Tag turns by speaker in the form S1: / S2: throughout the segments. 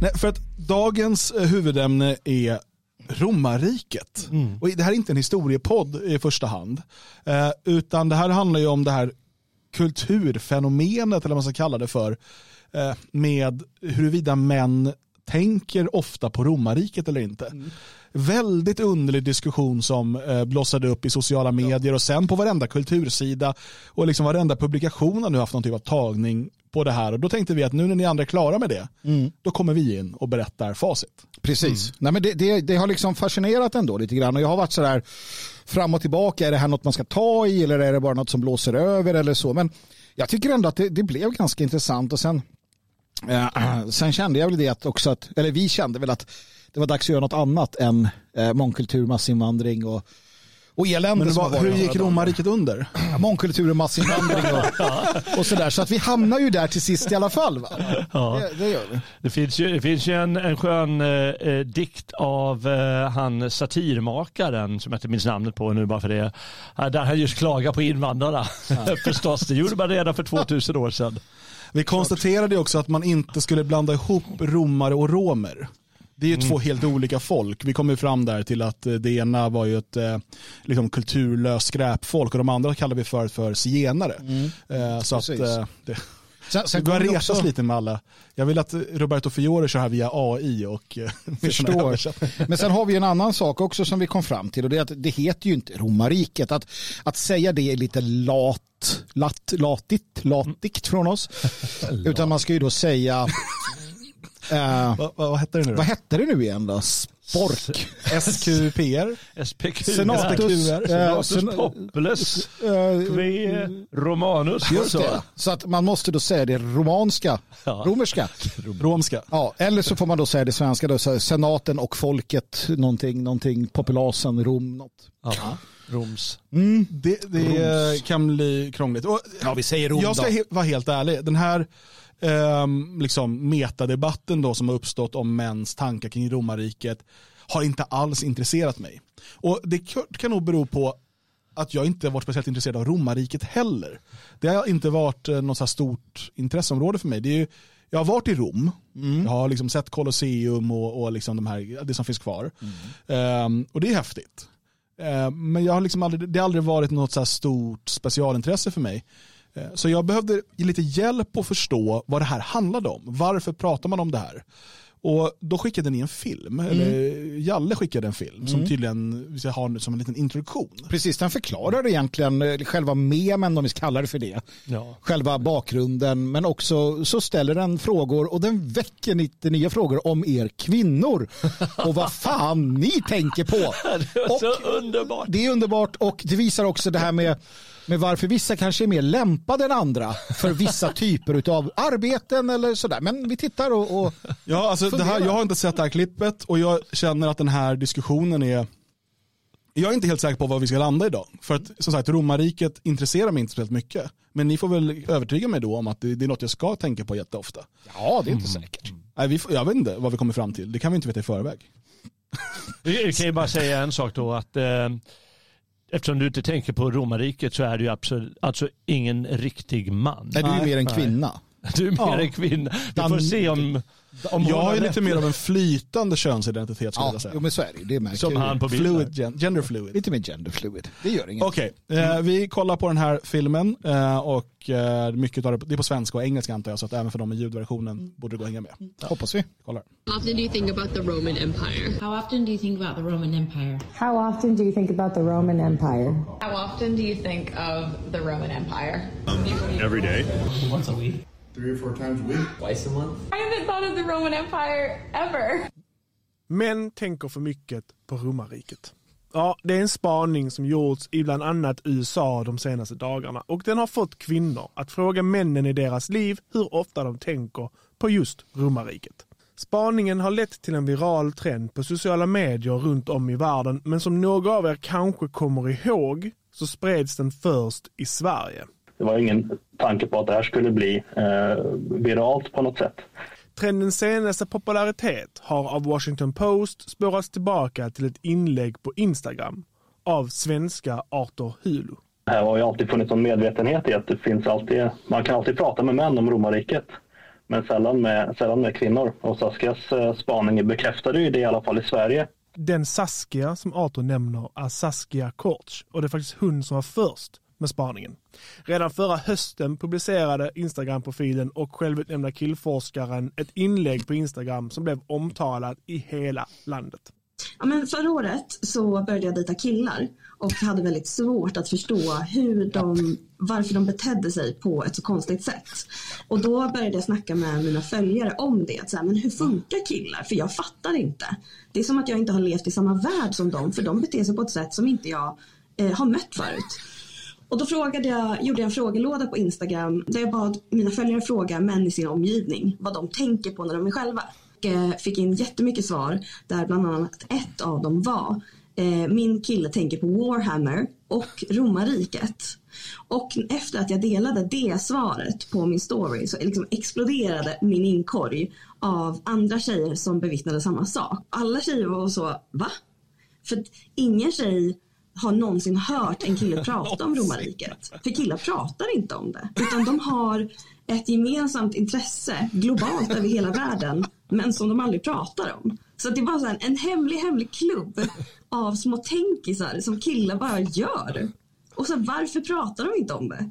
S1: Nej, för att dagens eh, huvudämne är romarriket.
S2: Mm.
S1: Och det här är inte en historiepodd i första hand. Eh, utan det här handlar ju om det här kulturfenomenet, eller vad man ska kalla det för, eh, med huruvida män tänker ofta på romarriket eller inte.
S2: Mm.
S1: Väldigt underlig diskussion som blossade upp i sociala medier och sen på varenda kultursida och liksom varenda publikation har nu haft någon typ av tagning på det här och då tänkte vi att nu när ni andra är klara med det,
S2: Mm.
S1: då kommer vi in och berättar facit.
S2: Precis. Nej, men det, det, det har liksom fascinerat ändå lite grann och jag har varit sådär fram och tillbaka. Är det här något man ska ta i eller är det bara något som blåser över eller så? Men jag tycker ändå att det, det blev ganska intressant och sen, eh, sen kände jag väl det att också att, eller vi kände väl att det var dags att göra något annat än eh, mångkultur, massinvandring och, och elände.
S1: Men
S2: varit
S1: hur gick romarriket under?
S2: Ja, Mångkultur och massinvandring och, och sådär. Så att vi hamnar ju där till sist i alla fall. Va?
S3: Ja.
S2: Det, det gör vi.
S3: Det finns ju, det finns ju en, en skön eh, eh, dikt av eh, han satirmakaren som jag inte minns namnet på nu bara för det. eh, Där han just klagar på invandrarna. Förstås, det gjorde man redan för 2000 år sedan.
S1: Vi konstaterade också att man inte skulle blanda ihop romare och romer. Det är ju två helt olika folk. Vi kom ju fram där till att eh, det ena var ju ett eh, liksom kulturlöst skräpfolk och de andra kallar vi för, för zigenare. Eh, Så att
S2: Precis.
S1: eh, det,
S2: Sen, sen
S1: börjar
S2: kommer
S1: retas
S2: också-
S1: lite med alla. Jag vill att Roberto Fiore kör här via AI och
S2: Förstår. Men sen har vi en annan sak också som vi kom fram till och det är att det heter ju inte romarriket. Att, att säga det är lite lat, lat, latigt, latigt från oss. Utan man ska ju då säga, eh,
S1: Vad, vad, hette det nu då?
S2: vad hette det nu igen då? Spork.
S1: SQPR?
S3: SPQ.
S2: Senatus, eh,
S3: Senatus
S2: sen-
S3: Populus.
S2: Eh,
S3: Kve Romanus.
S2: Just
S3: Så.
S2: det. Så att man måste då säga det romanska,
S3: Ja.
S2: romerska.
S1: Romska?
S2: Ja, eller så får man då säga det svenska, då, så här, senaten och folket, någonting, någonting, populasen, Rom, något.
S3: Ja. Roms.
S1: Det, det kan bli krångligt. Och,
S2: Ja, vi säger Rom
S1: jag ska he- vara helt ärlig. Den här ehm, liksom metadebatten då som har uppstått om mäns tankar kring romarriket har inte alls intresserat mig. Och det kan nog bero på att jag inte varit speciellt intresserad av romarriket heller. Det har inte varit eh, något så stort intresseområde för mig. Det är ju, jag har varit i Rom, jag har liksom sett Colosseum och, och liksom de här, det som finns kvar. Ehm, och det är häftigt. Ehm, men jag har liksom aldrig, det har aldrig varit något så stort specialintresse för mig. Eh, Så jag behövde lite hjälp att förstå vad det här handlade om. Varför pratar man om det här? Och då skickade ni en film, eller Jalle skickade en film som tydligen vi ska ha som en liten introduktion.
S2: Precis, den förklarar egentligen eh, själva memen, om vi ska kalla det för det.
S3: Ja.
S2: Själva bakgrunden, men också så ställer den frågor och den väcker lite nya frågor om er kvinnor och vad fan ni tänker på.
S3: Det
S2: Och
S3: så underbart.
S2: det är underbart och det visar också det här med, med varför vissa kanske är mer lämpade än andra för vissa typer av arbeten eller sådär. Men vi tittar och, och
S1: Ja, alltså det här, jag har inte sett det här klippet och jag känner att den här diskussionen är jag är inte helt säker på var vi ska landa idag. För att som sagt, romarriket intresserar mig inte speciellt mycket. Men ni får väl övertyga mig då om att det, det är något jag ska tänka på jätteofta.
S2: ja, det är inte säkert.
S1: Nej, vi får, jag vet inte vad vi kommer fram till. Det kan vi inte veta i förväg.
S3: Vi kan ju bara säga en sak då att eh, eftersom du inte tänker på romarriket så är du absolut, alltså ingen riktig man.
S2: Nej, du är mer en kvinna.
S3: Du är mer
S1: Ja.
S3: en kvinna. Vi får se om,
S1: Jag
S3: har
S1: är lite mer av en flytande könsidentitet skulle
S2: Ja,
S1: jag säga.
S2: jo, men så är det. Det märker
S3: som
S2: jag
S3: han på bilden.
S1: Fluid, gen, gender fluid.
S2: Lite mer gender fluid. Det gör inget.
S1: Okej, eh, vi kollar på den här filmen eh, och eh, mycket av det, det är på svenska och engelska antar jag så att även för dem med ljudversionen borde det gå att hänga med.
S2: Hoppas vi.
S1: Kollar.
S4: How often do you think about the Roman Empire?
S5: How often do you think about the Roman Empire?
S6: How often do you think about the Roman Empire?
S7: How often do you think of the Roman Empire?
S8: Every day.
S5: Once a week.
S9: Three or four times a week.
S5: Twice a month.
S7: I haven't thought of the Roman Empire ever.
S10: Män tänker för mycket på romarriket. Ja, det är en spaning som gjorts i bland annat USA de senaste dagarna och den har fått kvinnor att fråga männen i deras liv hur ofta de tänker på just romarriket. Spaningen har lett till en viral trend på sociala medier runt om i världen men som några av er kanske kommer ihåg så spreds den först i Sverige.
S11: Det var ingen tanke på att det här skulle bli eh, viralt på något sätt.
S10: Trendens senaste popularitet har av Washington Post spårats tillbaka till ett inlägg på Instagram av svenska Arthur Hulu.
S11: Det här har ju alltid funnits en medvetenhet i att det finns alltid, man kan alltid prata med män om romarriket. men sällan med, sällan med kvinnor. Och Saskias eh, spaning bekräftade ju det i alla fall i Sverige.
S10: Den Saskia som Arthur nämner är Saskia Korch och det är faktiskt hon som var först med spaningen. Redan förra hösten publicerade Instagram-profilen och självutnämnda killforskaren ett inlägg på Instagram som blev omtalat i hela landet.
S8: Ja, men förra året så började jag dejta killar och hade väldigt svårt att förstå hur de, varför de betedde sig på ett så konstigt sätt. Och då började jag snacka med mina följare om det. Så här, men hur funkar killar? För jag fattar inte. Det är som att jag inte har levt i samma värld som dem för de beter sig på ett sätt som inte jag eh, har mött förut. Och då frågade jag, gjorde jag en frågelåda på Instagram där jag bad mina följare fråga män i sin omgivning vad de tänker på när de är själva. Och eh, fick in jättemycket svar där bland annat ett av dem var eh, min kille tänker på Warhammer och romarriket. Och efter att jag delade det svaret på min story så liksom exploderade min inkorg av andra tjejer som bevittnade samma sak. Alla tjejer var så, va? För ingen tjej har någonsin hört en kille prata om romarriket. För killar pratar inte om det. Utan de har ett gemensamt intresse globalt över hela världen. Men som de aldrig pratar om. Så det var så en hemlig, hemlig klubb av små tänkisar som killar bara gör. Och så varför pratar de inte om det?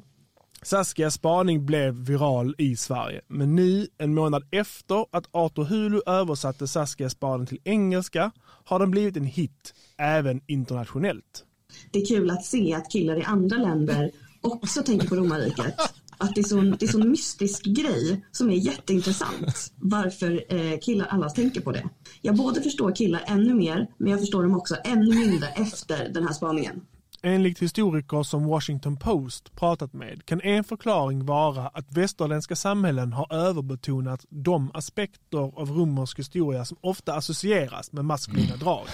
S10: Saskias spaning blev viral i Sverige, men nu, en månad efter att Arthur Hulu översatte Saskias spaning till engelska, har den blivit en hit, även internationellt.
S8: Det är kul att se att killar i andra länder också tänker på romarriket. Att det är sån, det är sån mystisk grej som är jätteintressant. Varför eh, killar alla tänker på det. Jag både förstår killar ännu mer, men jag förstår dem också ännu mindre efter den här spaningen.
S10: Enligt historiker som Washington Post pratat med kan en förklaring vara att västerländska samhällen har överbetonat de aspekter av romersk historia som ofta associeras med maskulina drag.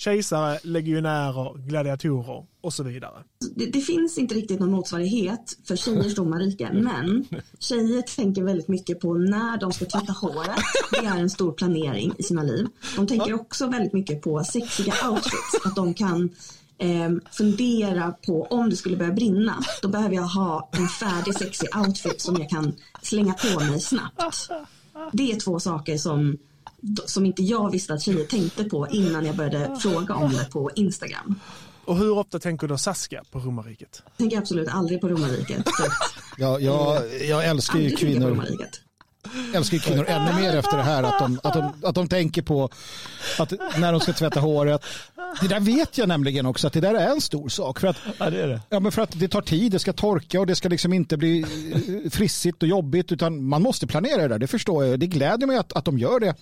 S10: Kejsare, legionärer, gladiatorer och så vidare.
S8: Det, det finns inte riktigt någon motsvarighet för tjejers romarrike, men tjejer tänker väldigt mycket på när de ska tvätta håret. Det är en stor planering i sina liv. De tänker också väldigt mycket på sexiga outfits, att de kan eh, fundera på om det skulle börja brinna, då behöver jag ha en färdig sexig outfit som jag kan slänga på mig snabbt. Det är två saker som, som inte jag visste att tjejer tänkte på innan jag började fråga om det på Instagram.
S10: Och hur ofta tänker då Saskia på romarriket?
S8: Jag tänker absolut aldrig på romarriket.
S2: Ja, jag, jag älskar ju
S8: Aldrig
S2: kvinnor. Älskar kvinnor ännu mer efter det här. Att de, att, de, att de tänker på att när de ska tvätta håret. Det där vet jag nämligen också att det där är en stor sak. För att,
S3: Ja, det det.
S2: ja, men för att det tar tid, det ska torka och det ska liksom inte bli eh, frissigt och jobbigt. Utan man måste planera det där, det förstår jag. Det gläder mig att, att de gör det.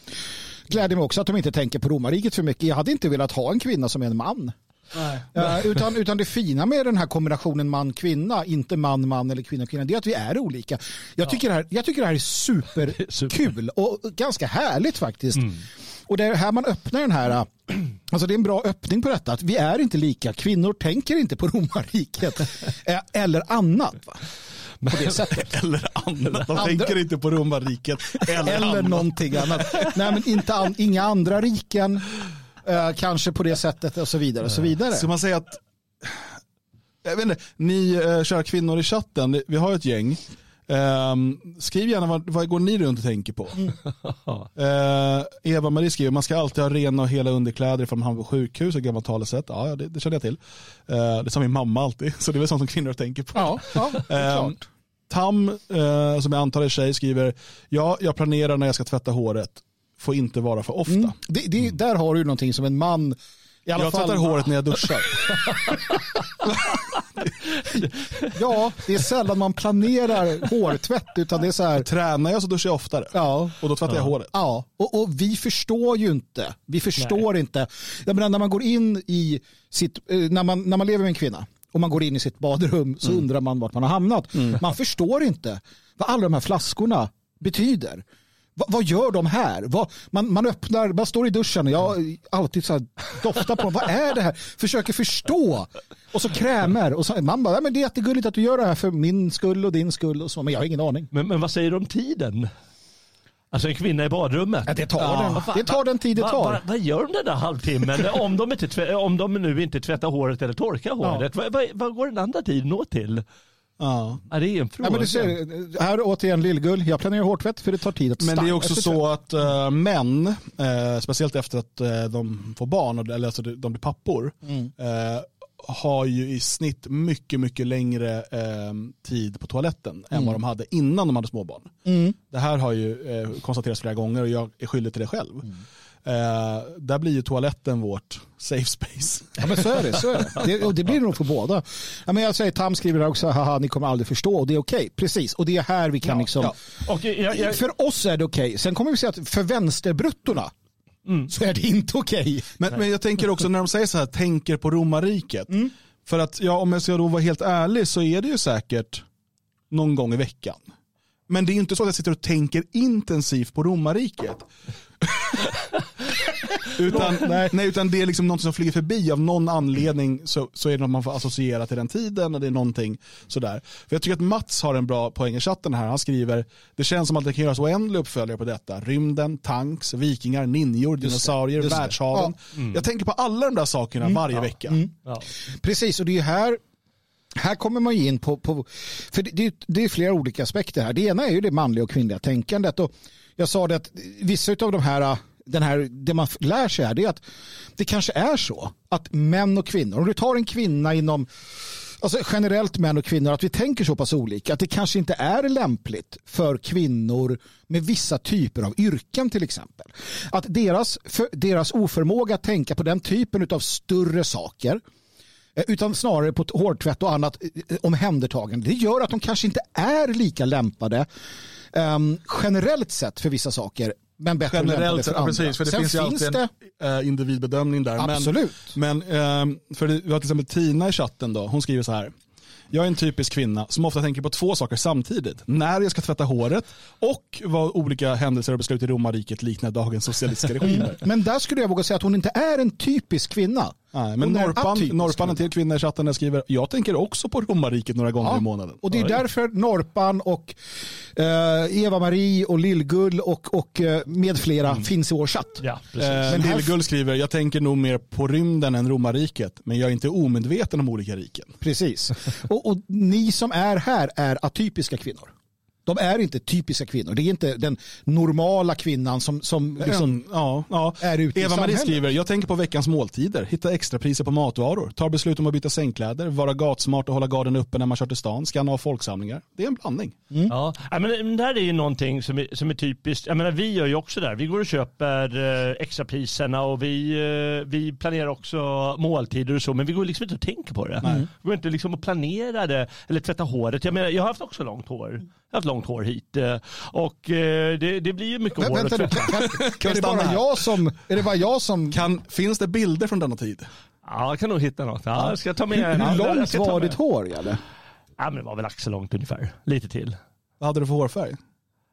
S2: Gläder mig också att de inte tänker på romarriket för mycket. Jag hade inte velat ha en kvinna som är en man. Ja, utan, utan det fina med den här kombinationen man-kvinna, inte man-man eller kvinna-kvinna, det är att vi är olika. Jag tycker, det, här, jag tycker det här är superkul och ganska härligt faktiskt. Och det är här man öppnar den här, alltså det är en bra öppning på detta, att vi är inte lika. Kvinnor tänker inte på romarriket eh, eller annat. Va? På det sättet.
S1: Eller annat. De
S2: Andra-
S1: tänker inte på romarriket. Eller,
S2: Eller
S1: annat.
S2: någonting annat. Nej, men inte an, inga andra riken, eh, kanske på det sättet och så vidare. Och så vidare.
S1: Ska man säga att, jag vet inte, ni uh, kära kvinnor i chatten, vi har ett gäng. Ehm, skriv gärna vad, vad går ni runt och tänker på. Eh, Eva-Marie skriver, man ska alltid ha rena och hela underkläder ifall man hamnar på sjukhus, ett gammalt talesätt. Ja, det, det känner jag till. Eh, det sa min mamma alltid, så det är väl sånt som kvinnor tänker på.
S2: Ja, ja det är
S1: Ehm,
S2: klart.
S1: Tam, eh, som jag antar är tjej, skriver, ja, jag planerar när jag ska tvätta håret. Får inte vara för ofta.
S2: Mm. Det, det, där har du någonting som en man i alla
S1: Jag
S2: fall,
S1: tvättar håret när jag duschar.
S2: Ja, det är sällan man planerar hårtvätt utan det är så här.
S1: Tränar jag så duschar jag oftare.
S2: Ja,
S1: Och då tvättar jag håret.
S2: ja. Och, och vi förstår ju inte. Vi förstår inte. Jag menar, när man går in i sitt, eh, när man, när man lever med en kvinna och man går in i sitt badrum så
S1: Mm.
S2: undrar man vart man har hamnat. Man förstår inte vad alla de här flaskorna betyder. Va, vad gör de här? Vad, man, man öppnar, man står i duschen och jag alltid så här doftar på dem. Vad är det här? Försöker förstå. Och så krämer. Och så, man bara, "Ja, men det är jättegulligt att du gör det här för min skull och din skull. Och så, men jag har ingen aning.
S3: Men, men vad säger du om tiden? Alltså en kvinna i badrummet.
S2: Ja, det tar
S3: Ja.
S2: den. Det tar den tid det
S3: Va-
S2: tar.
S3: va- Vad gör de den där halvtimmen om de, inte tvä- om de nu inte tvättar håret eller torkar håret? Vad, vad, vad går den andra tiden åt till?
S1: Ja.
S3: Ja, det är en fråga.
S2: Ja, men du ser, här återigen Lillgull, jag planerar hårtvätt för det tar tid att
S1: Men det är också så att eh, män, eh, speciellt efter att eh, de får barn, eller alltså de blir pappor,
S2: Mm.
S1: har ju i snitt mycket, mycket längre eh, tid på toaletten än
S2: Mm.
S1: vad de hade innan de hade småbarn.
S2: Mm.
S1: Det här har ju eh, konstaterats flera gånger och jag är skyldig till det själv. Eh, där blir ju toaletten vårt safe space.
S2: Ja men så är det. Så är det. det, och det blir det nog för båda. Ja, men jag säger, Tam skriver också, haha ni kommer aldrig förstå och det är okej. Precis, och det är här vi kan liksom...
S1: ja.
S3: Och jag, jag,
S2: För oss är det okej. Sen kommer vi säga att för vänsterbruttorna
S3: Mm.
S2: så är det inte okej.
S1: Men, men jag tänker också när de säger så här, tänker på romarriket.
S2: Mm.
S1: För att ja, om jag ska då vara helt ärlig så är det ju säkert någon gång i veckan. Men det är ju inte så att jag sitter och tänker intensivt på romarriket. utan, nej. utan det är liksom något som flyger förbi av någon anledning så, så är det något man får associera till den tiden och det är någonting sådär. För jag tycker att Mats har en bra poäng i chatten här. Han skriver, det känns som att det kan göras oändliga uppföljare på detta. Rymden, tanks, vikingar, ninjor, dinosaurier,
S2: just det.
S1: världshaven. Jag tänker på alla de där sakerna varje vecka.
S3: ja.
S2: Precis, och det är här här kommer man ju in på, på för det, det, det är flera olika aspekter här. Det ena är ju det manliga och kvinnliga tänkandet. Och jag sa det att vissa av de här, den här, det man lär sig här, det är att det kanske är så att män och kvinnor, om du tar en kvinna inom Alltså generellt män och kvinnor, att vi tänker så pass olika. Att det kanske inte är lämpligt för kvinnor med vissa typer av yrken till exempel. Att deras, för, deras oförmåga att tänka på den typen av större saker eh, utan snarare på hårtvätt och annat eh, omhändertagande. Det gör att de kanske inte är lika lämpade um, generellt sett för vissa saker. Men bättre
S1: Generellt
S2: för
S1: sett, ja, precis. För det
S2: Sen
S1: finns ju alltid
S2: det,
S1: en äh, individbedömning där.
S2: Absolut.
S1: Men, men äh, för det, vi har till exempel Tina i chatten då, hon skriver så här. Jag är en typisk kvinna som ofta tänker på två saker samtidigt. När jag ska tvätta håret och vad olika händelser och beslut i romarriket liknar dagens socialistiska regimer.
S2: men där skulle jag våga säga att hon inte är en typisk kvinna.
S1: Nej, men Norpan, Norpan till kvinna i chatten skriver, jag tänker också på romarriket några gånger i månaden.
S2: Och det är därför Norpan och eh, Eva-Marie och Lillgull och, och eh, med flera finns i vår chatt.
S3: ja, precis.
S1: Eh,
S2: Men
S1: Lillgull skriver, jag tänker nog mer på rymden än romarriket, men jag är inte omedveten om olika riken.
S2: Precis. Och, och ni som är här är atypiska kvinnor. De är inte typiska kvinnor. Det är inte den normala kvinnan som, som liksom
S1: ja, ja.
S2: är ute i
S1: Eva-Marie
S2: samhället.
S1: skriver, jag tänker på veckans måltider, hitta extrapriser på matvaror, tar beslut om att byta sängkläder, vara gatsmart och hålla garden uppe när man kör till stan, skanna av folksamlingar. Det är en blandning.
S3: Ja, ja, men men där är ju någonting som är, som är typiskt. Jag menar, vi gör ju också där. Vi går och köper eh, extrapriserna och vi, eh, vi planerar också måltider och så, men vi går liksom inte och tänker på det. Vi går inte liksom och planerar det eller tvätta håret. Jag menar, jag har haft också långt hår. Haft långt hår hit eh, och eh, det, det blir ju mycket hår att
S2: vänta
S3: tvätta.
S2: kan, kan, är, det bara jag som, är det bara jag som...
S1: Kan, finns det bilder från denna tid?
S3: Ja, jag kan nog hitta något. Ja, jag ska ta med.
S2: Hur, hur långt var ditt hår? Eller?
S3: Ja, men det var väl axellångt ungefär. Lite till.
S1: Vad hade du för hårfärg?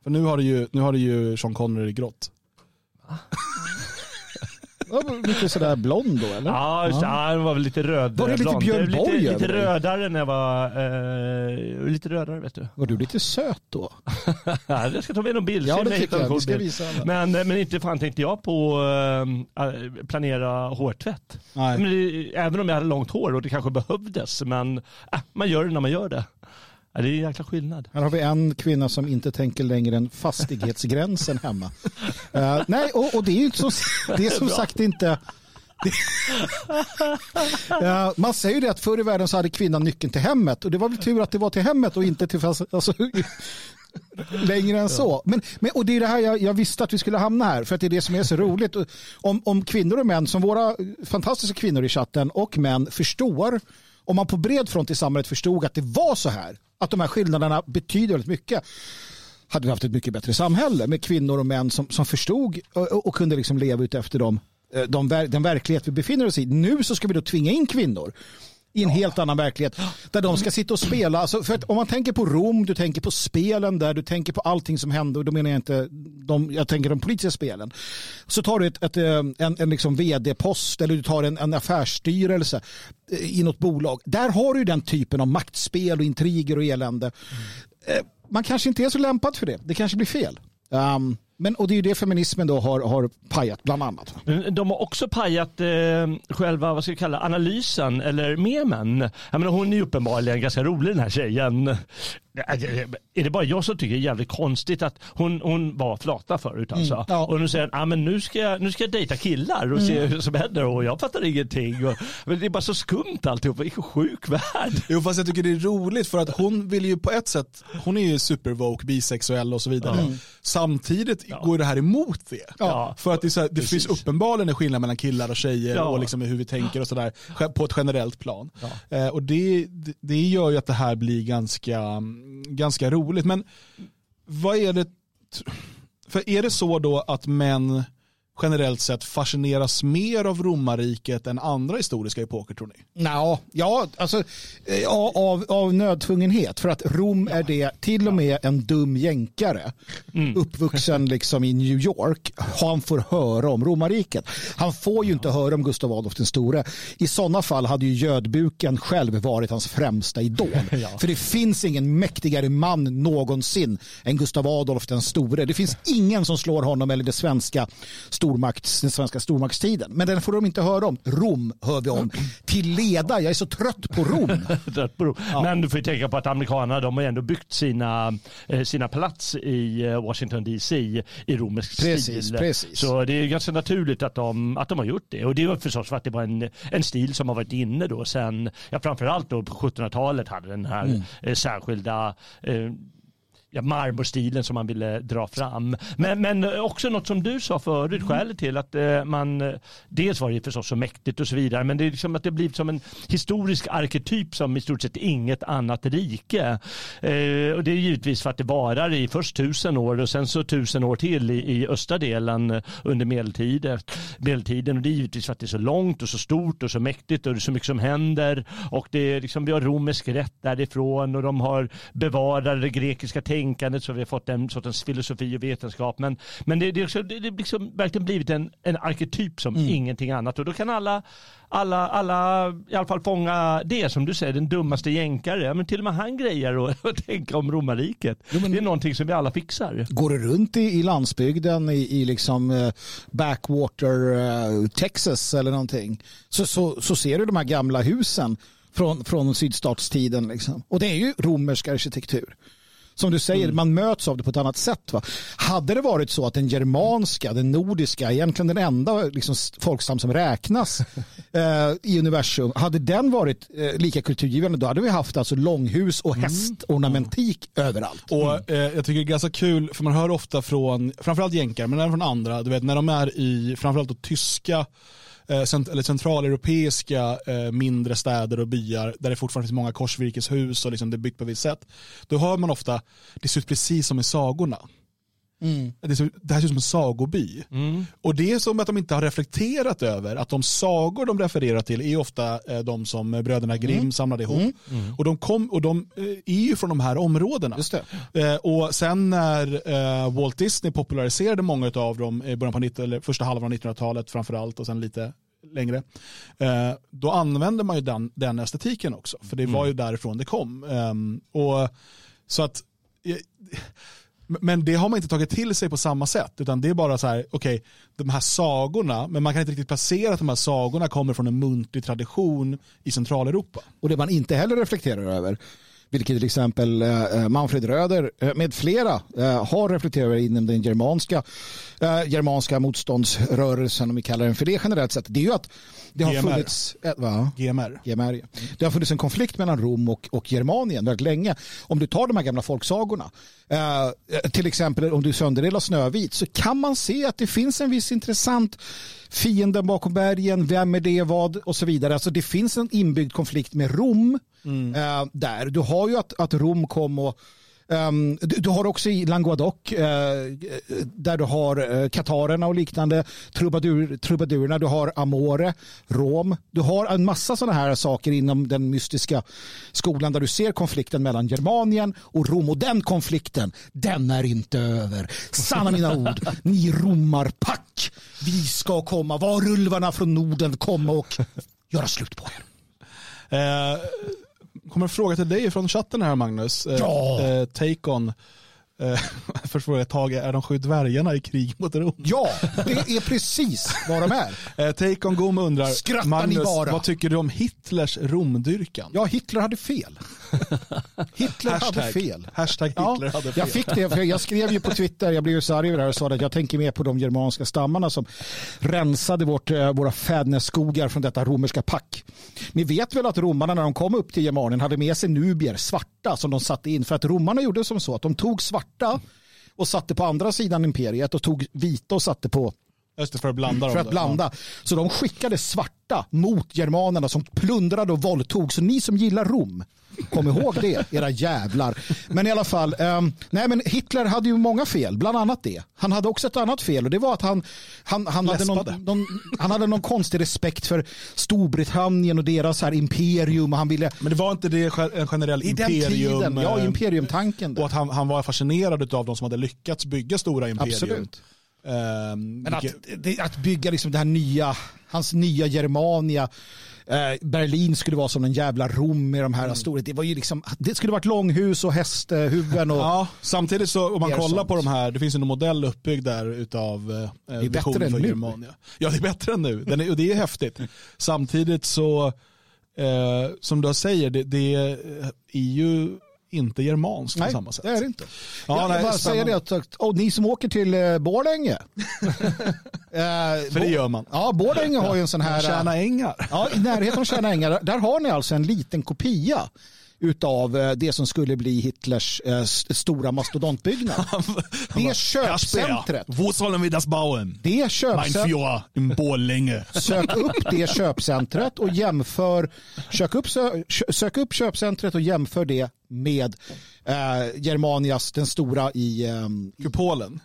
S1: För nu har du ju, nu har du ju Sean Connery i grått.
S2: Ja, Lite sådär blond då eller?
S3: Ja, ja. den var väl lite röd.
S2: Var det lite. Björn
S3: lite,
S2: Borg
S3: lite
S2: dig?
S3: rödare när jag var... Eh, lite rödare vet du.
S2: Var du lite söt då?
S3: Ja, jag ska ta med någon bild.
S2: Ja, det tycker jag. Vi ska visa alla.
S3: Men, eh, men inte fan tänkte jag på äh, planera hårtvätt.
S1: Nej.
S3: Men även om jag hade långt hår och det kanske behövdes. Men äh, man gör det när man gör det. Ja, det är en jäkla skillnad.
S2: Här har vi en kvinna som inte tänker längre än fastighetsgränsen hemma. Eh, nej, och, och det är ju inte så, det är som sagt inte... Ja, man säger ju det att förr i världen så hade kvinnan nyckeln till hemmet och det var väl tur att det var till hemmet och inte till fast, alltså, längre än så. Men, men, och det är det här jag, jag visste att vi skulle hamna här för att det är det som är så roligt. Om, om kvinnor och män, som våra fantastiska kvinnor i chatten och män förstår, om man på bred front i samhället förstod att det var så här, att de här skillnaderna betyder väldigt mycket, hade vi haft ett mycket bättre samhälle med kvinnor och män som, som förstod och, och kunde liksom leva ut efter dem, eh, de, den verklighet vi befinner oss i. Nu så ska vi då tvinga in kvinnor i en helt annan verklighet där de ska sitta och spela. Alltså för att om man tänker på Rom, du tänker på spelen där, du tänker på allting som hände och då menar jag inte de, jag tänker de politiska spelen. Så tar du ett, ett, eh, en, en liksom vd-post eller du tar en, en affärsstyrelse eh, i något bolag. Där har du den typen av maktspel och intriger och elände. Eh, Man kanske inte är så lämpad för det. Det kanske blir fel. Um, men, och det är ju det feminismen då har, har pajat bland annat.
S3: De har också pajat eh, själva vad ska jag kalla, analysen eller memen. Jag menar, hon är ju uppenbarligen ganska rolig den här tjejen. Är det bara jag som tycker det är jävligt konstigt att hon, hon var flata förut alltså.
S2: Mm, ja.
S3: Och nu säger hon, ah, men nu ska, jag, nu ska jag dejta killar och se vad som händer och jag fattar ingenting. Och, men det är bara så skumt alltihop, vilken sjuk värld.
S1: Jo fast jag tycker det är roligt för att hon vill ju på ett sätt, hon är ju supervoke, bisexuell och så vidare. Samtidigt går det här emot det.
S3: Ja.
S1: För att det, är så här, det
S3: Precis.
S1: finns uppenbarligen en skillnad mellan killar och tjejer
S3: Ja.
S1: och liksom hur vi tänker och sådär på ett generellt plan. Eh, och det, det- det gör ju att det här blir ganska, ganska roligt. Men vad är det, för är det så då att män generellt sett fascineras mer av romarriket än andra historiska epoker tror ni?
S2: Nå, ja, alltså ja, av, av nödtvungenhet. För att Rom är det, till och med en dum jänkare, uppvuxen liksom i New York, han får höra om romarriket. Han får ju inte höra om Gustav Adolf den store. I sådana fall hade ju gödbuken själv varit hans främsta idol. För det finns ingen mäktigare man någonsin än Gustav Adolf den store. Det finns ingen som slår honom eller det svenska stormakts, den svenska stormaktstiden. Men den får de inte höra om. Rom hör vi om. Till leda, jag är så trött på Rom.
S3: Trött på Rom. Men du får ju tänka på att amerikanerna de har ändå byggt sina, eh, sina plats i eh, Washington DC i romersk
S2: Precis,
S3: stil.
S2: precis.
S3: Så det är ganska naturligt att de, att de har gjort det. Och det är förstås för att det var en, en stil som har varit inne då sen, ja framförallt då på 1700-talet hade den här
S2: Mm.
S3: eh, särskilda ja, marmorstilen som man ville dra fram. Men, men också något som du sa förut,
S2: Mm.
S3: skälet till att eh, man, eh, dels var det förstås så mäktigt och så vidare, men det är liksom att det blivit som en historisk arketyp som i stort sett inget annat rike. Eh, och det är givetvis för att det varar i först tusen år och sen så tusen år till i, i östra delen under medeltiden. medeltiden. Och det är givetvis för att det är så långt och så stort och så mäktigt och det är så mycket som händer. Och det är liksom, vi har romersk rätt därifrån och de har bevarat det grekiska tänkandet så vi har fått en sortens filosofi och vetenskap. Men, men det, det, också, det, det liksom verkligen blivit en, en arketyp som ingenting annat. Och då kan alla, alla, alla i alla fall fånga det som du säger, den dummaste jänkare. Ja, Men till och med han grejer och, och tänka om romarriket. Det är någonting som vi alla fixar.
S2: Går du runt i, i landsbygden i, i liksom eh, backwater eh, Texas eller någonting så, så, så ser du de här gamla husen från, från sydstatstiden. Liksom. Och det är ju romersk arkitektur. Som du säger, man möts av det på ett annat sätt. Va? Hade det varit så att den germanska, den nordiska, egentligen den enda liksom, folkstam som räknas eh, i universum, hade den varit eh, lika kulturgivande då hade vi haft alltså långhus och hästornamentik överallt.
S1: Och eh, jag tycker det är ganska kul, för man hör ofta från, framförallt jänkar, men även från andra, du vet när de är i framförallt då tyska Eh, cent- eller centraleuropeiska eh, mindre städer och byar där det fortfarande finns många korsvirkeshus och liksom det är byggt på ett visst sätt. Då hör man ofta, det ser ut precis som i sagorna. Det, ser, det här ser ut som en sagoby. Och det är som att de inte har reflekterat över att de sagor de refererar till är ofta eh, de som bröderna Grimm samlade ihop. Och, de kom, och de eh, är ju från de här områdena.
S2: Just det.
S1: Eh, och sen när eh, Walt Disney populariserade många av dem i början på 90, eller första halvan av 1900-talet framförallt och sen lite längre, eh, då använde man ju den, den estetiken också. För det var ju därifrån det kom. Ehm, och så att eh, men det har man inte tagit till sig på samma sätt. Utan det är bara så här, okej, de här sagorna, men man kan inte riktigt placera att de här sagorna kommer från en muntlig tradition i Centraleuropa.
S2: Och det man inte heller reflekterar över, vilket till exempel eh, Manfred Röder eh, med flera eh, har reflekterat över inom den germanska, eh, germanska motståndsrörelsen, om vi kallar den för det generellt sett, det är ju att det har
S1: GMR.
S2: funnits... Eh, va?
S1: GMR.
S2: GMR, ja. Det har funnits en konflikt mellan Rom och, och Germanien väldigt länge. Om du tar de här gamla folksagorna, eh, till exempel om du sönderdelar Snövit, så kan man se att det finns en viss intressant fienden bakom bergen, vem är det, vad och så vidare. Alltså det finns en inbyggd konflikt med Rom eh, där. Du har ju att, att Rom kom och Um, du, du har också i Languedoc eh, där du har eh, katarerna och liknande, trubadur, trubadurerna, du har Amore, Rom. Du har en massa sådana här saker inom den mystiska skolan där du ser konflikten mellan Germanien och Rom. Och den konflikten, den är inte över. Sanna mina ord, ni romarpack. Vi ska komma, varulvarna från Norden komma och göra slut på er.
S1: Eh, kommer en fråga till dig från chatten här Magnus. Eh,
S2: Ja.
S1: eh, take on. Först frågar jag Tage, är de sju dvärgarna i krig mot Rom?
S2: Ja, det är precis vad de är.
S1: Eh, Take on Goom undrar,
S2: Skrattar ni
S1: Magnus, vad tycker du om Hitlers Romdyrkan?
S2: Ja, Hitler hade fel. Hitler hade fel.
S1: Hashtag
S2: Ja,
S1: Hitler hade fel.
S2: jag fick det, för jag skrev ju på Twitter, jag blev ju så arg över det här och sa att jag tänker mer på de germanska stammarna som rensade vårt, eh, våra fädernesskogar från detta romerska pack. Ni vet väl att romarna när de kom upp till Germanien hade med sig nubier, svarta, som de satte in. För att romarna gjorde som så att de tog svarta och satte på andra sidan imperiet och tog vita och satte på
S1: Just det, för att blanda
S2: för att blanda. Så de skickade svarta mot germanerna som plundrade och våldtog. Så ni som gillar Rom, kom ihåg det, era jävlar. Men i alla fall, ehm, nej men Hitler hade ju många fel, bland annat det. Han hade också ett annat fel och det var att han, han, han, hade, någon, någon, han hade någon konstig respekt för Storbritannien och deras här imperium. Och han ville,
S1: Men det var inte det en generell
S2: i
S1: imperium?
S2: tiden, ja
S1: eh,
S2: imperiumtanken.
S1: Och att han, han var fascinerad av de som hade lyckats bygga stora imperium.
S2: Absolut.
S1: Ehm,
S2: Men att, att bygga liksom det här nya, hans nya Germania, eh, Berlin skulle vara som en jävla Rom med de här
S1: Mm.
S2: stora, det var ju liksom, det skulle varit långhus och hästhuvuden och
S1: Ja, samtidigt så om man kollar
S2: sånt.
S1: på de här, det finns en modell uppbyggd där utav eh,
S2: bättre
S1: visionen för
S2: nu.
S1: Germania. Ja, det är bättre än nu. Den är, och det är häftigt. Samtidigt så, eh, som du säger, det, det är ju inte germanskt på
S2: nej,
S1: samma sätt.
S2: det är det inte.
S1: Ja,
S2: jag
S1: nej,
S2: bara säger det att, och ni som åker till eh, Borlänge. eh,
S1: För det gör man.
S2: Ja, Borlänge har ju en sån här...
S1: Tjäna ängar.
S2: Ja, i närheten av Tjärna ängar, där har ni alltså en liten kopia utav eh, det som skulle bli Hitlers eh, stora mastodontbyggnad. Det köpcentret.
S1: Wo sollen wir das bauen?
S2: Det köpcentret.
S1: Borlänge.
S2: Sök upp det köpcentret och jämför, sök upp, sök upp köpcentret och jämför det med eh, Germanias, den stora i, eh,
S1: Kupolen.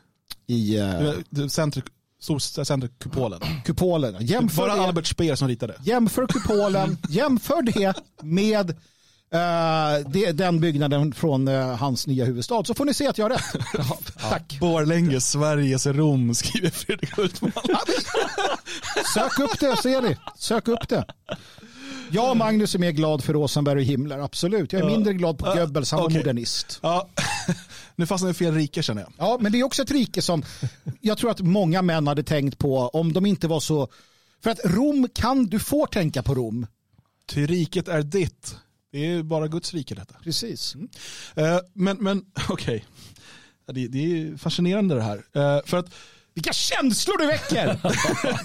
S2: i eh,
S1: Center, Storcenterkupolen.
S2: kupolen. Jämför
S1: Bara
S2: det,
S1: Albert Speer som ritade.
S2: jämför kupolen, jämför det med eh, det, den byggnaden från eh, hans nya huvudstad så får ni se att jag har rätt. Tack.
S1: Borlänge, Sveriges Rom, skriver Fredrik Hultman.
S2: Sök upp det, ser ni. Sök upp det. Jag och Magnus är mer glad för Rosenberg och Himmler, absolut. Jag är mindre glad på Goebbels, han var
S1: okej.
S2: modernist.
S1: Ja, nu fastnar vi i fel rike känner jag.
S2: Ja, men det är också ett rike som jag tror att många män hade tänkt på om de inte var så... För att Rom kan, du får tänka på Rom.
S1: Ty riket är ditt. Det är bara Guds rike detta.
S2: Precis.
S1: Eh, men men okej, Ja, det, det är fascinerande det här. Eh, för att
S2: Vilka känslor du väcker!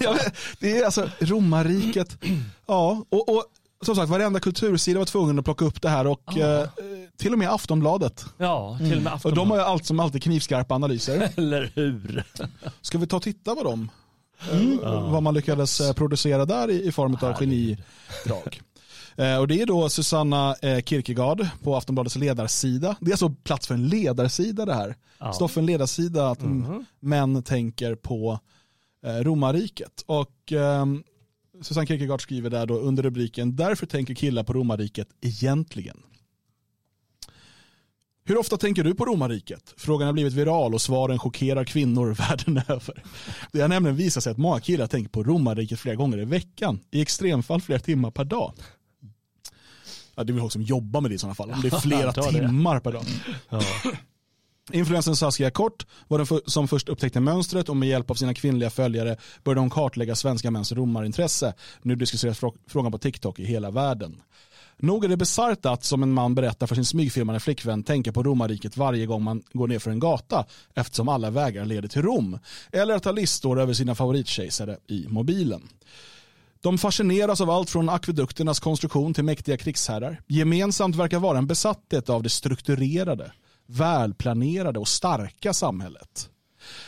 S1: jag det är alltså romarriket. Ja, och, och som sagt varenda kultursida var tvungen att plocka upp det här och eh, till och med Aftonbladet.
S3: Ja, till och med
S1: Och de har
S3: Aftonbladet.
S1: ju allt som alltid knivskarpa analyser.
S3: Eller hur?
S1: Ska vi ta och titta på dem? Eh, Vad man lyckades eh, producera där i, i form av genidrag. Eh, och det är då Susanna eh, Kierkegaard på Aftonbladets ledarsida. Det är alltså plats för en ledarsida det här.
S3: Ja.
S1: Stoff för en ledarsida att mm. män tänker på romarriket. Och ehm, Susanne Kierkegaard skriver där då under rubriken Därför tänker killar på romarriket egentligen. Hur ofta tänker du på romarriket? Frågan har blivit viral och svaren chockerar kvinnor världen över. Det har nämligen visat sig att många killar tänker på romarriket flera gånger i veckan, i extremfall flera timmar per dag. Ja, det är väl folk som jobbar med det i sådana fall, om det är flera timmar per dag.
S3: Ja.
S1: Influensen Saskia Kort var den för, som först upptäckte mönstret och med hjälp av sina kvinnliga följare började hon kartlägga svenska mäns romarintresse. Nu diskuteras frågan på TikTok i hela världen. Nog är det bisarrt att, som en man berättar för sin smygfilmande flickvän, tänka på romarriket varje gång man går ner för en gata eftersom alla vägar leder till Rom. Eller att ha listor över sina favoritkejsare i mobilen. De fascineras av allt från akvedukternas konstruktion till mäktiga krigsherrar. Gemensamt verkar vara en besatthet av det strukturerade, välplanerade och starka samhället.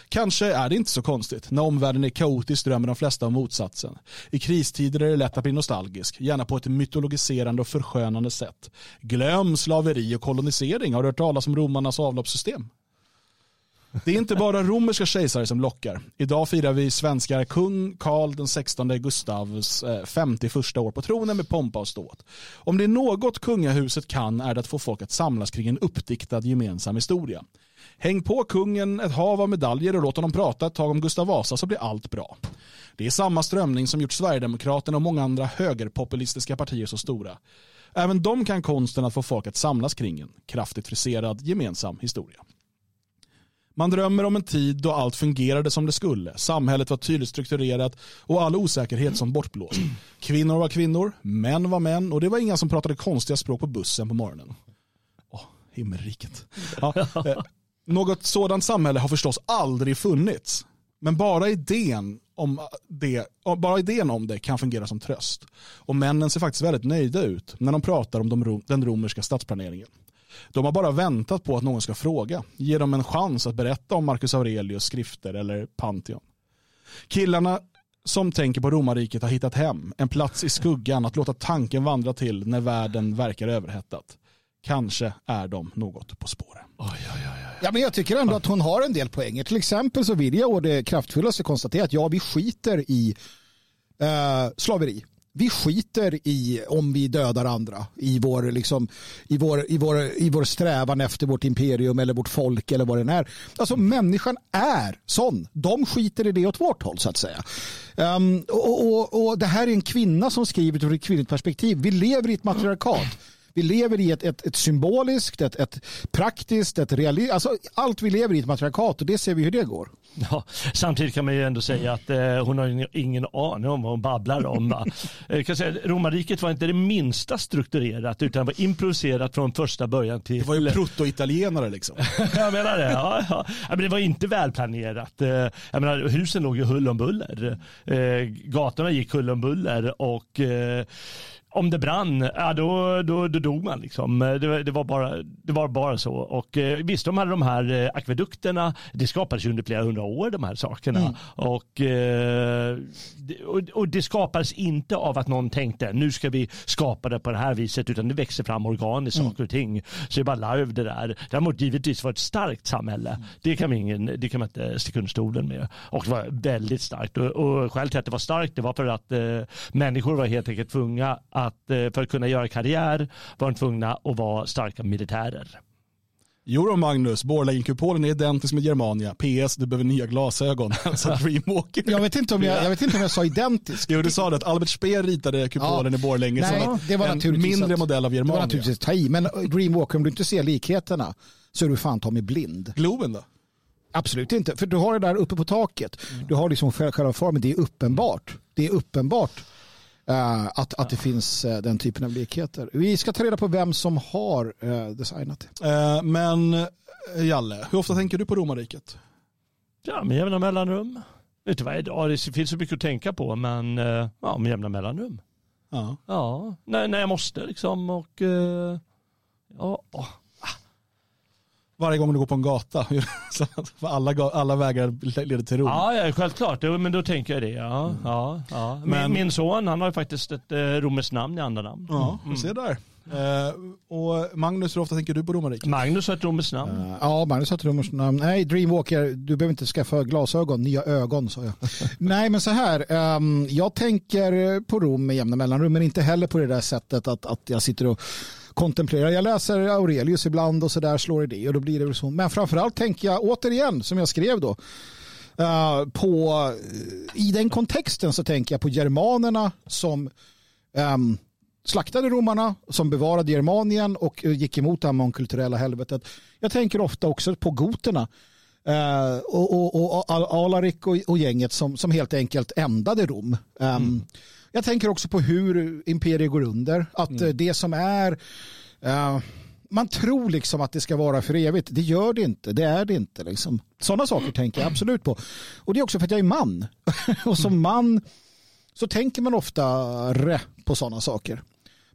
S1: Kanske är det inte så konstigt. När omvärlden är kaotisk drömmer de flesta om motsatsen. I kristider är det lätt att bli nostalgisk, gärna på ett mytologiserande och förskönande sätt. Glöm slaveri och kolonisering. Har du hört talas om romarnas avloppssystem? Det är inte bara romerska kejsare som lockar. Idag firar vi svenskar kung Karl den 16 Gustavs eh, 51 år på tronen med pompa och ståt. Om det är något kungahuset kan är det att få folk att samlas kring en uppdiktad gemensam historia. Häng på kungen ett hav av medaljer och låt honom prata ett tag om Gustav Vasa så blir allt bra. Det är samma strömning som gjort Sverigedemokraterna och många andra högerpopulistiska partier så stora. Även de kan konsten att få folk att samlas kring en kraftigt friserad gemensam historia. Man drömmer om en tid då allt fungerade som det skulle. Samhället var tydligt strukturerat och all osäkerhet som bortblåst. Kvinnor var kvinnor, män var män och det var inga som pratade konstiga språk på bussen på morgonen. Åh, himmelriket. Ja, eh, något sådant samhälle har förstås aldrig funnits. Men bara idén, om det, bara idén om det kan fungera som tröst. Och männen ser faktiskt väldigt nöjda ut när de pratar om de, den romerska stadsplaneringen. De har bara väntat på att någon ska fråga. Ge dem en chans att berätta om Marcus Aurelius skrifter eller Pantheon. Killarna som tänker på romarriket har hittat hem. En plats i skuggan att låta tanken vandra till när världen verkar överhettat. Kanske är de något på spåren.
S2: Ja, men jag tycker ändå att hon har en del poänger. Till exempel så vill jag å det kraftfullaste konstatera att ja, vi skiter i eh, slaveri. Vi skiter i om vi dödar andra i vår, liksom, i, vår, i, vår, i vår strävan efter vårt imperium eller vårt folk eller vad det är. Alltså människan är sån. De skiter i det åt vårt håll så att säga. Um, och, och, och det här är en kvinna som skriver ur ett kvinnligt perspektiv. Vi lever i ett matriarkat. Vi lever i ett, ett, ett symboliskt, ett, ett praktiskt, ett realistiskt, alltså allt vi lever i ett matriarkat och det ser vi hur det går.
S3: Ja, samtidigt kan man ju ändå säga att eh, hon har ingen, aning om vad hon babblar om. va. Eh, kan säga, romarriket var inte det minsta strukturerat utan var improviserat från första början till...
S1: Det var ju proto-italienare liksom.
S3: jag menar det. Ja, ja. Men det var inte välplanerat. Eh, Jag menar, husen låg ju hull om buller. Eh, Gatorna gick hull om buller och om det brann, ja, då, då, då dog man. Liksom. Det, var- det, var bara, det var bara så. Och, visst, de hade de här akvedukterna. Det skapades ju under flera hundra år, de här sakerna.
S9: Mm.
S3: Och, eh, och, och det skapades inte av att någon tänkte nu ska vi skapa det på det här viset, utan det växer fram organiskt
S9: Mm.
S3: saker och ting. Så det är bara larv det där. Däremot givetvis var det ett starkt samhälle. Det kan ingen, det kan man inte sticka under stolen med. Och det var väldigt starkt. Och, och skälet till att det var starkt det var för att eh, människor var helt enkelt tvungna att, eh, för att kunna göra karriär, var de tvungna att vara starka militärer.
S1: Jo Magnus, Borlänge-kupolen är identisk med Germania. PS, du behöver nya glasögon. alltså Dreamwalker.
S2: Jag vet inte om jag, jag, vet inte om jag sa identisk.
S1: Jo, du sa det att Albert Speer ritade kupolen i Borlänge
S2: Nej,
S1: som
S2: det var
S1: en mindre
S2: att-
S1: modell av
S2: Det var
S1: Germania.
S2: naturligtvis ta i, men Dreamwalker, om du inte ser likheterna så är du fan ta mig blind.
S1: Globen då?
S2: Absolut inte, för du har det där uppe på taket. Du har liksom själva formen, det är uppenbart. Det är uppenbart eh, att, att det finns eh, den typen av likheter. Vi ska ta reda på vem som har eh, designat det.
S1: Eh, men eh, Jalle, hur ofta tänker du på romarriket?
S3: Ja, med jämna mellanrum. Vet du vad, idag det finns så mycket att tänka på, men eh, ja, med jämna mellanrum.
S1: Ja.
S3: Ja, när, när jag måste liksom och eh, ja,
S1: Varje gång du går på en gata. Så att alla, alla vägar leder till Rom.
S3: Ja, ja självklart. Men då tänker jag det. Ja, ja, ja. Min,
S1: Men-
S3: min son han har ju faktiskt ett eh, romerskt namn i andra namn.
S1: Ja,
S3: Mm.
S1: se där. Eh, och Magnus, hur ofta tänker du på romarriket?
S3: Magnus har ett romerskt namn.
S2: Eh, Ja, Magnus har ett rummers namn. Nej, Dreamwalker, du behöver inte skaffa glasögon, nya ögon sa jag. Nej, men så här, ehm, jag tänker på Rom med jämna mellanrum, men inte heller på det där sättet att, att jag sitter och kontemplerar. Jag läser Aurelius ibland och så där slår det och då blir det väl så. Men framförallt tänker jag återigen, som jag skrev då, uh, på, eh, i den kontexten så tänker jag på germanerna som um, slaktade romarna, som bevarade Germanien och eh, gick emot det här mångkulturella helvetet. Jag tänker ofta också på goterna eh, och, och, och Al- Alaric och, och gänget som, som helt enkelt ändade Rom. Um, Jag tänker också på hur imperiet går under. Att eh, det som är eh, man tror liksom att det ska vara för evigt. Det gör det inte. Det är det inte. Liksom. Sådana saker tänker jag absolut på. Och det är också för att jag är man. och som man så tänker man ofta på sådana saker.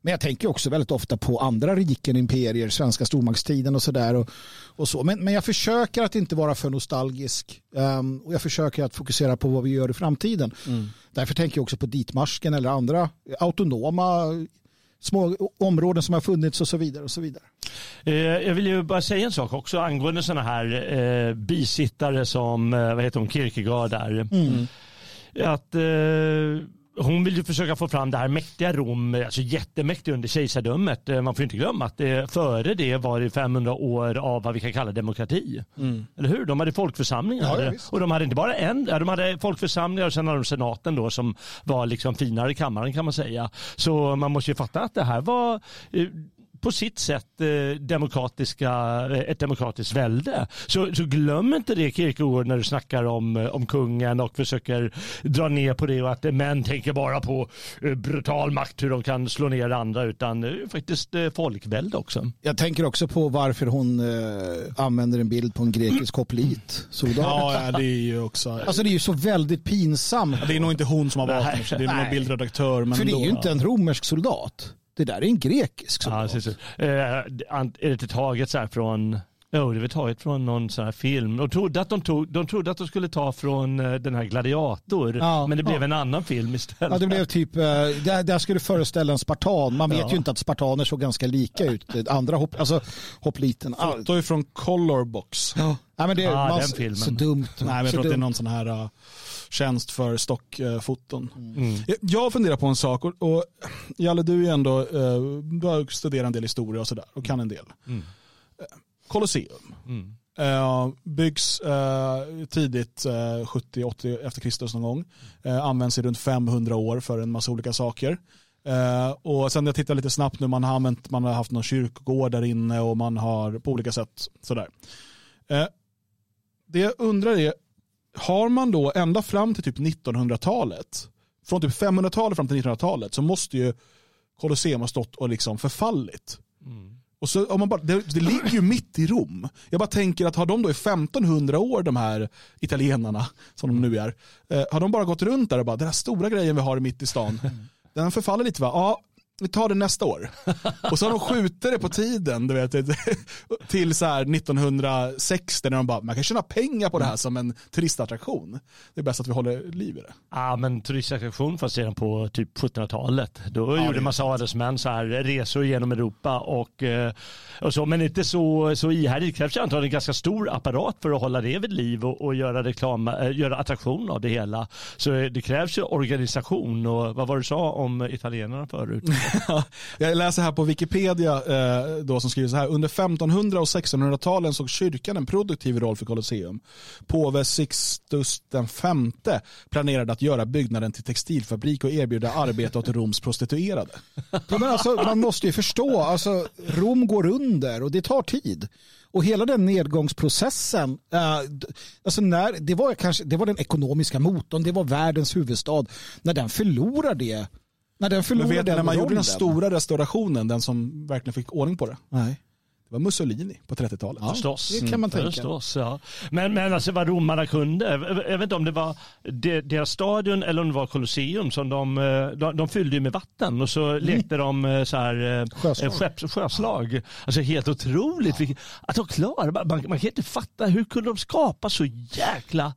S2: Men jag tänker också väldigt ofta på andra riken, imperier, svenska stormaktstiden och sådär. Och, och så. Men, men jag försöker att inte vara för nostalgisk. Ehm, och jag försöker att fokusera på vad vi gör i framtiden. Därför tänker jag också på ditmarsken eller andra autonoma små områden som har funnits och så vidare. och så vidare.
S3: Eh, jag vill ju bara säga en sak också angående sådana här eh, bisittare som, eh, vad heter hon, Kierkegaard där.
S2: Mm.
S3: Att eh, hon vill ju försöka få fram det här mäktiga Rom, alltså jättemäktigt under kejsardömet. Eh, Man får inte glömma att det, före det var det 500 år av vad vi kan kalla demokrati. Eller hur? De hade folkförsamlingar.
S2: Mm. Ja, ja,
S3: och de hade inte bara en, de hade folkförsamlingar och sen hade de senaten då som var liksom finare i kammaren kan man säga. Så man måste ju fatta att det här var eh, på sitt sätt eh, demokratiska, eh, ett demokratiskt välde. Så, så glöm inte det Kierkegaard när du snackar om, eh, om kungen och försöker dra ner på det och att män tänker bara på brutal makt, hur de kan slå ner andra, utan eh, faktiskt eh, folkvälde också.
S2: Jag tänker också på varför hon eh, använder en bild på en grekisk hoplit. Soldat.
S1: Ja, ja, det är ju också...
S2: Alltså det är ju så väldigt pinsamt.
S1: det är nog inte hon som har valt sig. det är någon bildredaktör. Men
S2: För det är ju inte en romersk soldat. Det där är en grekisk
S3: Ja,
S2: soldat.
S3: precis. Eh, ant- är det taget så här från Jo, det är väl taget från någon sån här film. De trodde att de, tog, de, trodde att de skulle ta från eh, den här Gladiator,
S2: Ja,
S3: men det blev
S2: ja.
S3: en annan film istället.
S2: Ja, det blev typ, eh, där, där skulle föreställa en spartan. Man vet
S3: Ja.
S2: ju inte att spartaner såg ganska lika ut. Andra hopp, alltså hoppliten.
S1: Foto är från Colorbox.
S2: ja, men det är
S3: Ah,
S2: man,
S3: den filmen.
S2: så dumt.
S1: Nej, men jag
S2: så
S1: tror att det är någon sån här uh, tjänst för stockfoton.
S3: Mm.
S1: Jag- Jag funderar på en sak och, och Jalle du är ändå, uh, du har studerat en del historia och sådär och kan en del.
S3: Mm.
S1: Eh, Colosseum.
S3: Mm.
S1: Eh, byggs eh, tidigt, uh, 70-80 efter Kristus någon gång. Används i runt 500 år för en massa olika saker. Eh, och sen jag tittar lite snabbt nu, man har, använt, man har haft någon kyrkogård där inne och man har på olika sätt sådär. Eh, det jag undrar är, har man då ända fram till typ 1900-talet, från typ 500-talet fram till 1900-talet så måste ju Colosseum ha stått och liksom förfallit. Och så, om man bara, det, det ligger ju mitt i Rom. Jag bara tänker att har de då i 1500 år, de här italienarna som de nu är, eh, har de bara gått runt där och bara, den här stora grejen vi har mitt i stan, den förfaller lite va? Ja, vi tar det nästa år. Och så har de skjutit det på tiden, du vet, till så här 1960 när de bara, man kan tjäna pengar på det här som en turistattraktion. Det är bäst att vi håller liv i det.
S3: Ja, men turistattraktion fanns redan på typ 1700-talet. Då gjorde
S1: det-
S3: massa adelsmän så här resor genom Europa och, eh, och så, men inte så, så ihärdigt. Det krävs ju antagligen en ganska stor apparat för att hålla det vid liv och, och göra reklam, eh, göra attraktion av det hela. Så det krävs ju organisation och vad var det du sa om italienarna förut?
S1: Jag läser här på Wikipedia eh, då som skriver så här. Under 1500 och 1600-talen såg kyrkan en produktiv roll för Colosseum. Påve Sixtus den femte planerade att göra byggnaden till textilfabrik och erbjuda arbete åt Roms prostituerade.
S2: Ja, men alltså, man måste ju förstå, alltså, Rom går under och det tar tid. Och hela den nedgångsprocessen, eh, alltså när, det, var kanske, det var den ekonomiska motorn, det var världens huvudstad. När den förlorar det, när den
S1: Men
S2: förlorar
S1: vet när man gjorde den stora restaurationen, den som verkligen fick ordning på det?
S2: Nej.
S1: Det var Mussolini på 30-talet.
S3: Förstås.
S2: det kan man tänka.
S3: Förstås, ja. Men, men alltså vad romarna kunde, jag vet inte om det var de- deras stadion eller om det var Colosseum som de, eh, de, de fyllde med vatten och så lekte de eh, så här, eh,
S2: Sjöslag.
S3: skepps, sjöslag. Alltså helt otroligt vilket- att de klarade, man, man kan inte fatta hur kunde de skapa så jäkla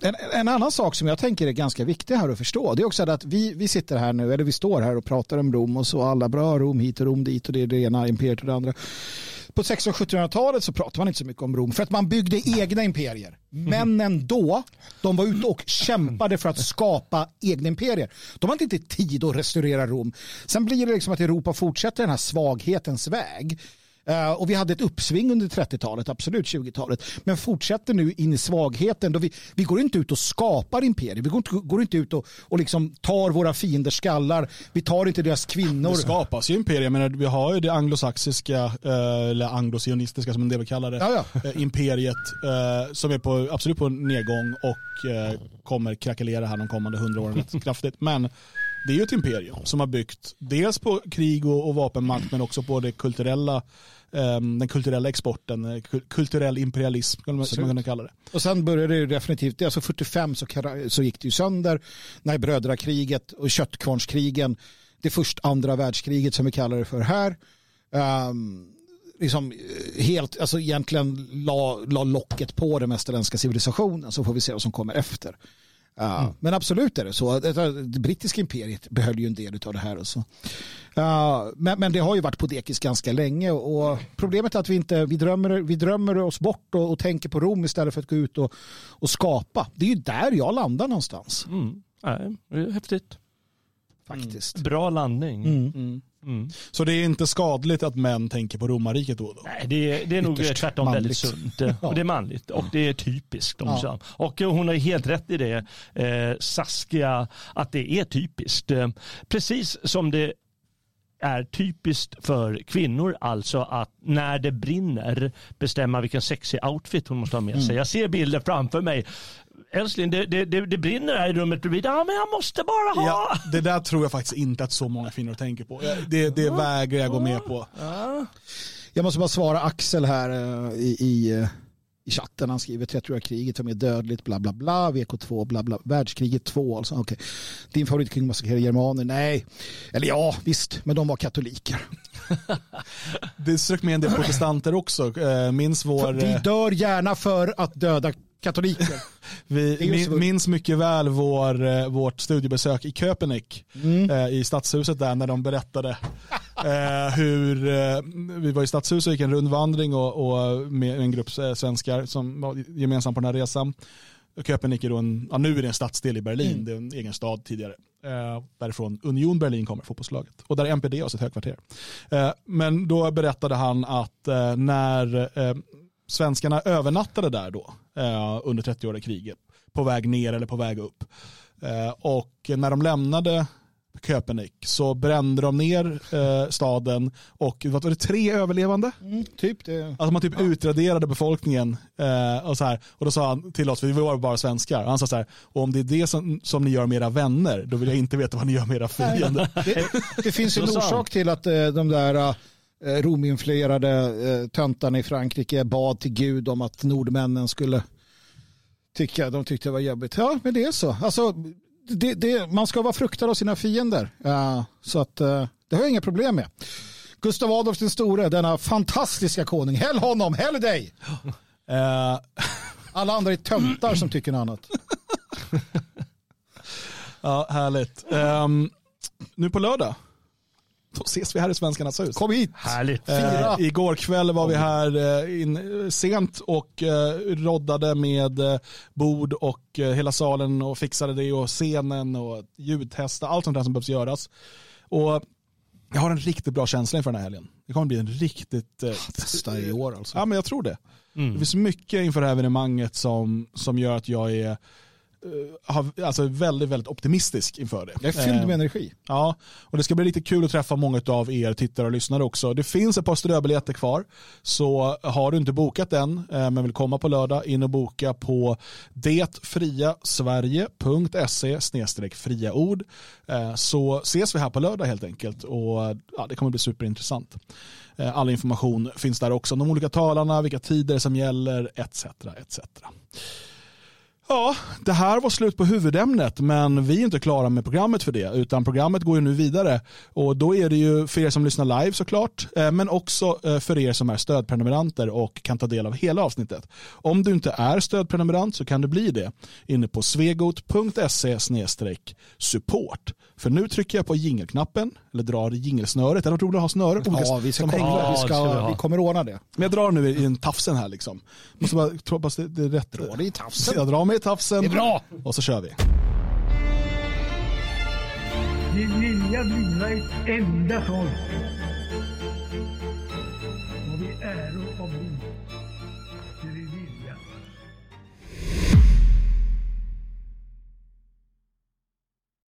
S2: en, en annan sak som jag tänker är ganska viktig här att förstå det är också att vi, vi sitter här nu, eller vi står här och pratar om Rom och så alla bra ah, Rom hit och Rom dit och det är det ena imperiet och det andra. På 1600-1700-talet så pratar man inte så mycket om Rom för att man byggde egna imperier. Männen då, de var ute och kämpade för att skapa egna imperier. De hade inte tid att restaurera Rom. Sen blir det liksom att Europa fortsätter den här svaghetens väg. Eh, och vi hade ett uppsving under 30-talet, absolut 20-talet. Men fortsätter nu in i svagheten. Då vi, vi går inte ut och skapar imperier. Vi går inte, går inte ut och, och liksom tar våra fienders skallar. Vi tar inte deras kvinnor.
S1: Det skapas ju imperier, menar, vi har ju det anglosaxiska, eh, eller anglosionistiska som en del vill kalla det,
S2: Ja, ja.
S1: eh, imperiet som är på, absolut på nedgång och kommer krackelera här de kommande hundra åren rätt kraftigt. Men det är ju ett imperium som har byggt dels på krig och, och vapenmakt men också på det kulturella, eh, den kulturella exporten, eh, kul- kulturell imperialism skulle man, kunna kalla det.
S2: Och sen började det ju definitivt, alltså 45 så, så gick det ju sönder när brödrakriget och köttkvarnskrigen, det första andra världskriget som vi kallar det för här, ehm, liksom eh, helt, alltså egentligen la, la locket på den västerländska civilisationen så får vi se vad som kommer efter. Ja, Men absolut är det så. Det, det brittiska imperiet behöll ju en del av det här. Och så. Ja, men, men det har ju varit på dekis ganska länge och problemet är att vi inte vi drömmer, vi drömmer oss bort och, och tänker på Rom istället för att gå ut och, och skapa. Det är ju där jag landar någonstans
S3: Mm. Nej, det är häftigt.
S2: faktiskt.
S3: Bra landning.
S2: Mm.
S3: Mm.
S1: Så det är inte skadligt att män tänker på romarriket då? och då?
S3: Nej, det är, det är nog tvärtom väldigt
S2: manligt.
S3: sunt. Och det är manligt och det är typiskt.
S2: Ja.
S3: Ja. Och hon har helt rätt i det, eh, Saskia, att det är typiskt. Eh, precis som det är typiskt för kvinnor, alltså att när det brinner bestämma vilken sexig outfit hon måste ha med sig. Jag ser bilder framför mig. Älskling, det, det, det, det brinner här i rummet bredvid. Ja, men jag måste bara ha.
S1: Ja, det där tror jag faktiskt inte att så många kvinnor tänker på. Det, det vägrar jag gå med på.
S2: Jag måste bara svara Axel här eh, i, i, eh, i chatten. Han skriver 30 kriget var mer dödligt, bla bla bla, VK2, bla bla, världskriget 2 alltså. Okay. Din favoritkung massakrerade germaner? Nej. Eller ja, visst, men de var katoliker.
S1: Det strök med en del protestanter också. Eh, Minns vår...
S2: Vi dör gärna för att döda katoliker.
S1: Vi min, minns mycket väl vår, eh, vårt studiebesök i Köpenick
S2: Mm.
S1: eh, i stadshuset där när de berättade eh, hur eh, vi var i stadshuset och gick en rundvandring och, och med en grupp eh, svenskar som var gemensamt på den här resan. Köpenick är då en, ja, nu är det en stadsdel i Berlin,
S2: Mm.
S1: det är en egen stad tidigare. Eh, därifrån Union Berlin kommer fotbollslaget och där MPD har sitt högkvarter. Eh, men då berättade han att eh, när eh, svenskarna övernattade där då eh, under 30-åriga kriget på väg ner eller på väg upp. Eh, och när de lämnade Köpenick så brände de ner eh, staden och vad var det, tre överlevande?
S2: typ det.
S1: Alltså man typ utraderade befolkningen eh, och så här. Och då sa han till oss, vi var bara svenskar, och han sa så här, och om det är det som, som ni gör med era vänner, då vill jag inte veta vad ni gör med era fiender.
S2: Det, det finns en orsak till att eh, de där eh, Rominfluerade eh, töntarna i Frankrike bad till Gud om att nordmännen skulle tycka, de tyckte det var jobbigt. Ja, men det är så. Alltså, det, det, man ska vara fruktad av sina fiender. Ja, så att eh, det har jag inga problem med. Gustav Adolf den store, denna fantastiska konung. Häll honom, häll dig!
S1: Eh,
S2: Alla andra är töntar som tycker något annat.
S1: ja, härligt. Ehm, nu på lördag, då ses vi här i Svenskarnas hus.
S2: Kom hit!
S3: Härligt.
S2: Fira.
S1: Eh, igår kväll var vi här eh, in, sent och eh, roddade med eh, bord och eh, hela salen och fixade det och scenen och ljudtesta, allt sånt där som behövs göras. Och jag har en riktigt bra känsla inför den här helgen. Det kommer bli en riktigt... Eh,
S2: Testa i år alltså.
S1: Ja men jag tror det. Det finns mycket inför det här evenemanget som, som gör att jag är har, alltså väldigt, väldigt optimistisk inför det.
S2: Jag är fylld
S1: Eh,
S2: med energi.
S1: Ja, och det ska bli riktigt kul att träffa många av er tittare och lyssnare också. Det finns ett par ströbiljetter kvar, så har du inte bokat än eh, men vill komma på lördag, in och boka på detfriasverige.se fria ord. Eh, Så ses vi här på lördag helt enkelt och ja, det kommer bli superintressant. Eh, All information finns där också, de olika talarna, vilka tider som gäller etc. etc. Ja, det här var slut på huvudämnet men vi är inte klara med programmet för det utan programmet går ju nu vidare och då är det ju för er som lyssnar live såklart eh, men också eh, för er som är stödprenumeranter och kan ta del av hela avsnittet. Om du inte är stödprenumerant så kan du bli det inne på svegot.se support. För nu trycker jag på jingelknappen eller drar jingelsnöret. Det hade varit roligt att ha snöre olika
S2: Ja, vi, ska komma, vi,
S3: Ja, det ska vi
S2: ska, vi kommer ordna det.
S1: Men jag drar nu i en tafsen här liksom. Måste bara hoppas det, det är rätt.
S2: Dra dig i tafsen.
S1: Jag drar mig i tafsen.
S2: Det är bra.
S1: Och så kör vi.
S9: Vi vilja bliva ett enda folk. Och vi. Till